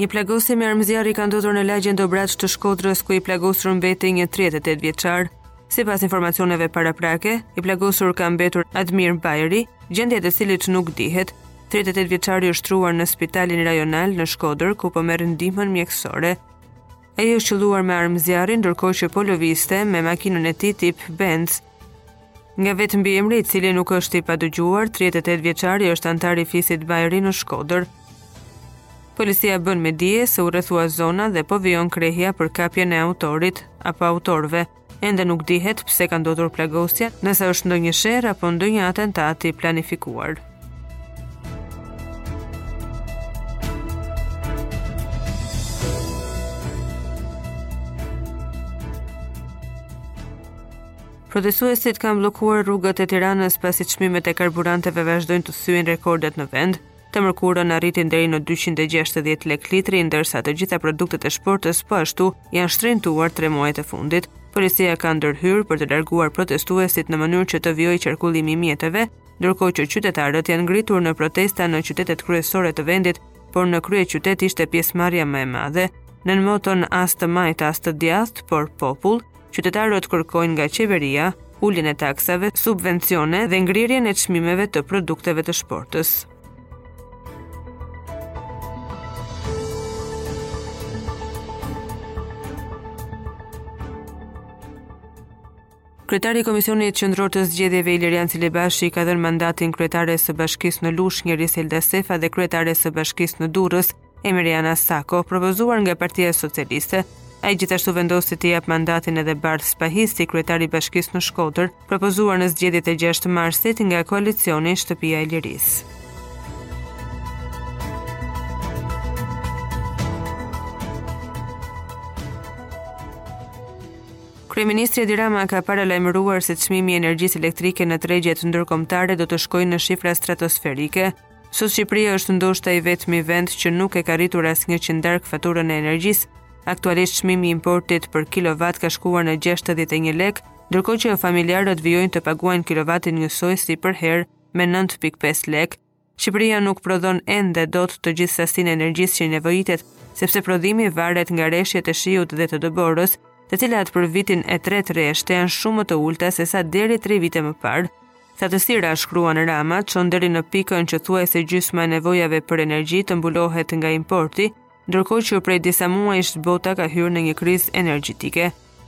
Një plagosim me armë zjarri ka ndodhur në lagjen Dobraç të Shkodrës, ku i plagosur mbeti një 38 vjeçar. Sipas informacioneve paraprake, i plagosur ka mbetur Admir Bajri, gjendja e të cilit nuk dihet. 38 vjeçari është shtruar në spitalin rajonal në Shkodër, ku po merr ndihmën mjekësore. Ai është qëlluar me armë zjarri, ndërkohë që po lëvizte me makinën e tij tip Benz. Nga vetë mbiemri, i cili nuk është i padëgjuar, 38 vjeçari është anëtar i fisit Bajri në Shkodër. Policia bën me dije se u rrethua zona dhe po vijon krehja për kapjen e autorit apo autorëve. Ende nuk dihet pse ka ndodhur plagosja, nëse është ndonjë sherr apo ndonjë atentat i planifikuar. Protestuesit kanë bllokuar rrugët e Tiranës pasi çmimet e karburanteve vazhdojnë të thyejnë rekordet në vend. Të mërkurën arritin deri në 260 lek litri, ndërsa të gjitha produktet e shportës po ashtu janë shtrenjtuar tre muajt e fundit. Policia ka ndërhyrë për të larguar protestuesit në mënyrë që të vijojë qarkullimi i mjeteve, ndërkohë që qytetarët janë ngritur në protesta në qytetet kryesore të vendit, por në kryeqytet ishte pjesëmarrja më e madhe. Nën moton as të majtë as të djathtë, por popull, Qytetarët kërkojnë nga qeveria uljen e taksave, subvencione dhe ngrirjen e çmimeve të produkteve të shportës. Kryetari i Komisionit Qendror të Zgjedhjeve Ilirian Celibashi i ka dhënë mandatin kryetares së bashkisë në Lushnjë Eriselda Sefa dhe kryetares së bashkisë në Durrës, Emiriana Sako, propozuar nga Partia Socialiste, Ai gjithashtu vendosi të japë mandatin edhe Bardh Spahisë si kryetar i bashkisë në Shkodër, propozuar në zgjedhjet e 6 marsit nga koalicioni Shtëpia e Lirisë. Kryeministri Edi Rama ka paralajmëruar se çmimi i energjisë elektrike në tregjet ndërkombëtare do të shkojë në shifra stratosferike, Sot Shqipëria është ndoshta i vetmi vend që nuk e ka rritur asnjë qindarkë faturën e energjisë. Aktualisht çmimi i importit për kilovat ka shkuar në 61 lek, ndërkohë që familjarët vijojnë të paguajnë kilovatin njësoj si përherë me 9.5 lek. Shqipëria nuk prodhon ende dot të gjithë sasinë e energjisë që i nevojitet, sepse prodhimi varet nga reshjet e shiut dhe të dëborës, të cilat për vitin e tretë rresht janë shumë më të ulta sesa deri tri vite më parë. Thatësira, shkruan Rama, çon deri në pikën që thuajse gjysma e nevojave për energji të mbulohet nga importi, ndërkohë që prej disa muajsh bota ka hyrë në një krizë energjetike.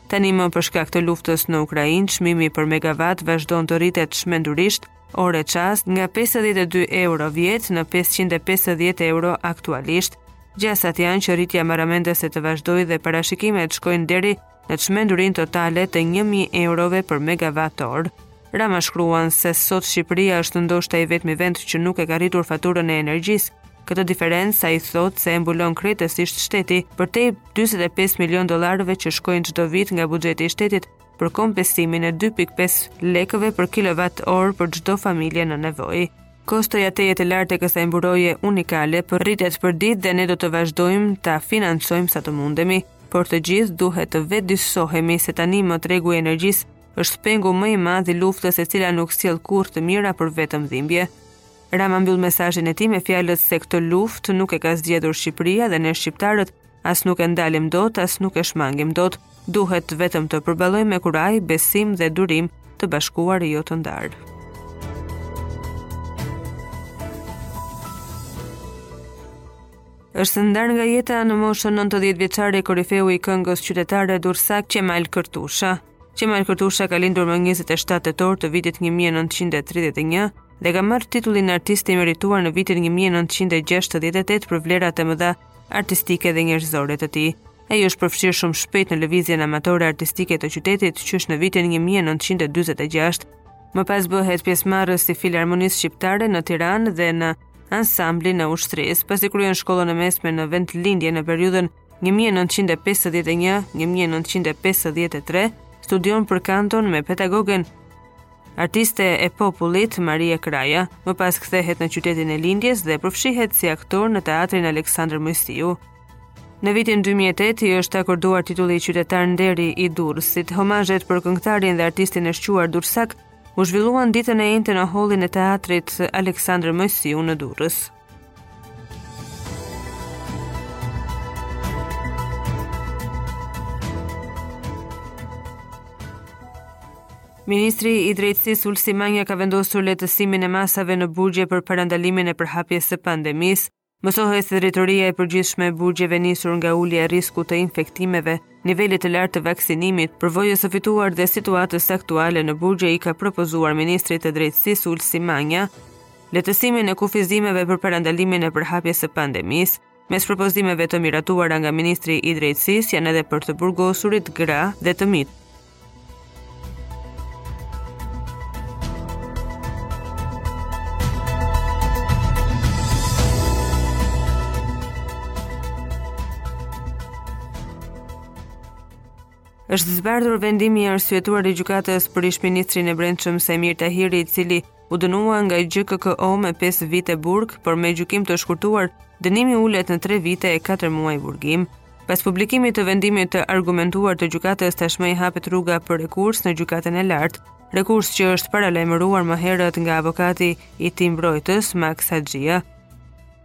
Tanimë për shkak të luftës në Ukrainë, çmimi për megavat vazhdon të rritet çmendurisht, orë e çast nga 52 euro vjet në 550 euro aktualisht. Gjasat janë që rritja marramendëse të vazhdojë dhe parashikimet shkojnë deri në çmendurinë totale të 1000 eurove për megavat orë. Rama shkruan se sot Shqipëria është ndoshta i vetmi vend që nuk e ka rritur faturën e energjisë. Këtë diferencë ai thotë se e mbulon krejtësisht shteti, përtej 45 milion dollarëve që shkojnë çdo vit nga buxheti i shtetit për kompensimin e 2.5 lekëve për kilovat orë për çdo familje në nevojë. Kostoja tejet e lartë e kësaj mburoje unikale po rritet përditë dhe ne do të vazhdojmë ta financojmë sa të mundemi, por të gjithë duhet të vetëdijesohemi se tanimë tregu i energjisë është pengu më i madh i luftës e cila nuk sjell kurrë të mira por vetëm dhimbje. Rama mbyll mesazhin e tij me fjalët se këtë luftë nuk e ka zgjedhur Shqipëria dhe ne shqiptarët As nuk e ndalim dot, as nuk e shmangim dot, duhet vetëm ta përballojmë me kurajë, besim dhe durim të bashkuar e jo të ndarë. është ndarë nga jeta në moshën 90 vjeçare korifeu i këngës qytetare durrsak Qemal Kërtusha. Qemal Kërtusha ka lindur më 27 tetor të vitit 1931 dhe ka marrë titullin artist i merituar në vitin 1968 për vlerat e mëdha artistike dhe njerëzore të tij. Ai është përfshirë shumë shpejt në lëvizjen amatore artistike të qytetit, qysh në vitin 1946. Më pas bëhet pjesëmarrës i filarmonisë shqiptare në Tiranë dhe në ansamblin e ushtrisë, pasi kryen shkollën e mesme në vendlindje në periudhën 1951-1953, studion për kanto me pedagogen Artiste e popullit, Maria Kraja, më pas kthehet në qytetin e lindjes dhe përfshihet si aktor në teatrin Aleksandër Moisiu. Në vitin 2008 i është akorduar titulli qytetar nderi i Durrësit. Homazhet për këngëtarin dhe artistin e shquar durrsak u zhvilluan ditën e enjte në hollin e teatrit Aleksandër Moisiu në Durrës. Ministri i Drejtësisë Ulsi Manja ka vendosur lehtësimin e masave në burgje për parandalimin e përhapjes së pandemisë. Mësohet se drejtoria e përgjithshme e burgjeve nisur nga ulja e riskut të infektimeve, nivelit të lartë të vaksinimit, përvojës së fituar dhe situatës aktuale në burgje i ka propozuar ministrit të Drejtësisë Ulsi Manja lehtësimin e kufizimeve për parandalimin e përhapjes së pandemisë. Mes propozimeve të miratuara nga ministri i Drejtësisë janë edhe për të burgosurit gra dhe të mitur. është zbardhur vendimi i arsyetuar i gjykatës për ish-ministrin e Brendshëm Saimir Tahiri, i cili u dënua nga GJKKO me 5 vite burg, por me gjykim të shkurtuar, dënimi ulet në 3 vite e 4 muaj burgim. Pas publikimit të vendimit të argumentuar të gjykatës tashmë i hapet rruga për rekurs në gjykatën e lartë, rekurs që është paralajmëruar më herët nga avokati i tij mbrojtës Maks Haxhia.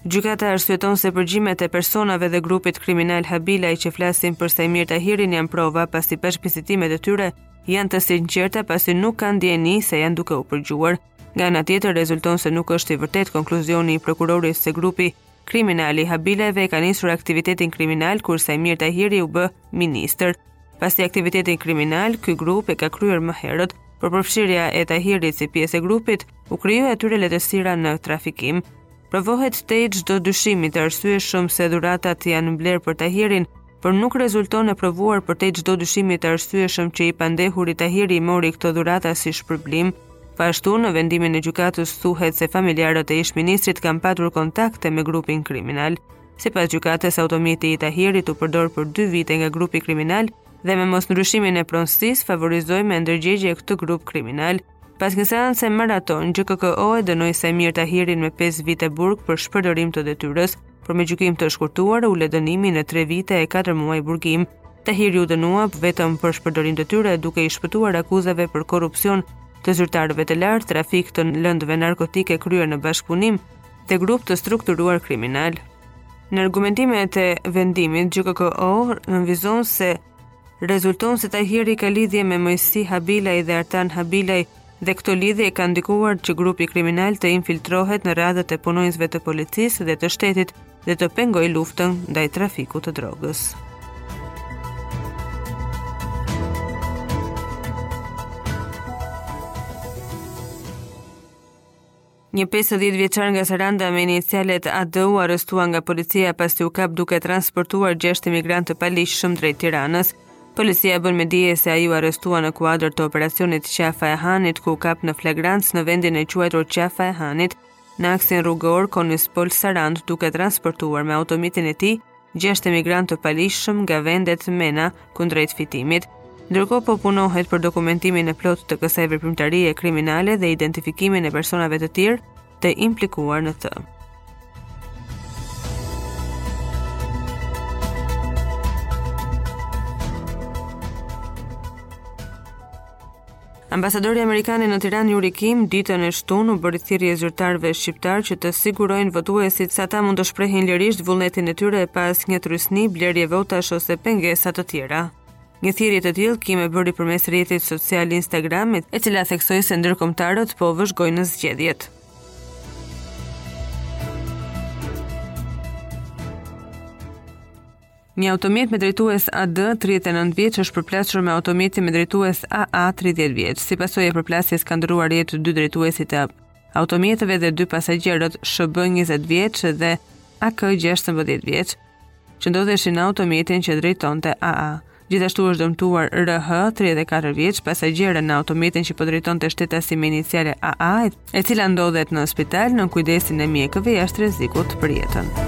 Gjykata arsyeton se përgjimet e personave dhe grupit kriminal Habilaj që flasin për Saimir Tahirin janë prova pasi bashkëbisedimet e tyre janë të sinqerta pasi nuk kanë dijeni se janë duke u përgjuar. Nga ana tjetër rezulton se nuk është i vërtetë konkluzioni i prokurorit se grupi kriminal i Habilajve ka nisur aktivitetin kriminal kur Saimir Tahiri u bë ministër. Pasi aktivitetin kriminal, ky grup e ka kryer më herët, por përfshirja e Tahirit si pjesë e grupit u krijoi atyre lehtësira në trafikim. Provohet tej çdo dyshimi të arsyeshëm se dhuratat janë blerë për Tahirin, por nuk rezulton e provuar përtej çdo dyshimi të arsyeshëm që i pandehuri Tahiri i mori këto dhurata si shpërblim. Po ashtu, në vendimin e gjykatës thuhet se familjarët e ish-ministrit kanë patur kontakte me grupin kriminal. Sipas gjykatës, automjeti i Tahirit u përdor për 2 vite nga grupi kriminal dhe me mosndryshimin e pronësisë favorizoi me ndërgjegje këtë grup kriminal. Pas një seance maratonë, GJKKO e dënoi Saimir Tahirin me 5 vite burg për shpërdorim të detyrës, por me gjykim të shkurtuar ulet dënimi në 3 vite e 4 muaj burgim. Tahiri u dënua vetëm për shpërdorim detyre duke i shpëtuar akuzave për korrupsion të zyrtarëve të lartë, trafik të lëndëve narkotike kryer në bashkëpunim dhe grup të strukturuar kriminal. Në argumentimet e vendimit, GJKKO nënvizon se Rezulton se Tahiri ka lidhje me Moisi Habilaj dhe Artan Habilaj dhe këto lidhje kanë ndikuar që grupi kriminal të infiltrohet në radhët e punonjësve të policisë dhe të shtetit dhe të pengojë luftën ndaj trafikut të drogës. Një pesëdhjetë vjeçar nga Saranda me inicialet AD u arrestua nga policia pasi u kap duke transportuar gjashtë emigrantë të paligjshëm drejt Tiranës. Policia bën me dije se ai u arrestua në kuadër të operacionit Qafa e Hanit, ku u kap në flagrancë në vendin e quajtur Qafa e Hanit, në aksin rrugor Konispol Sarandë duke transportuar me automjetin e tij gjashtë emigrantë të paligjshëm nga vendet MENA kundrejt fitimit. Ndërkohë po punohet për dokumentimin e plotë të kësaj veprimtarie kriminale dhe identifikimin e personave të tjerë të implikuar në të. Ambasadori amerikan në Tiranë Yuri Kim ditën e shtunë u bëri thirrje zyrtarëve shqiptarë që të sigurojnë votuesit se ata mund të shprehin lirisht vullnetin e tyre pa asnjë trysni blerje votash ose pengesa të tjera. Një thirrje të tillë Kim e bëri përmes rrjetit social Instagram, e cila theksoi se ndërkombëtarët po vëzhgojnë zgjedhjet. Një automjet me drejtues AD 39 vjeç është përplasur me automjetin me drejtues AA 30 vjeç. Si pasojë e përplasjes kanë ndërruar jetë dy drejtuesit e automjeteve dhe dy pasagjerët SHB 20 vjeç dhe AK 16 vjeç, që ndodheshin në automjetin që drejtonte AA. Gjithashtu është dëmtuar RH, 34 vjeç, pasagjere në automjetin që po drejtonte shtetasi me iniciale AA, e cila ndodhet në spital nën kujdesin e mjekëve jashtë rrezikut për jetën.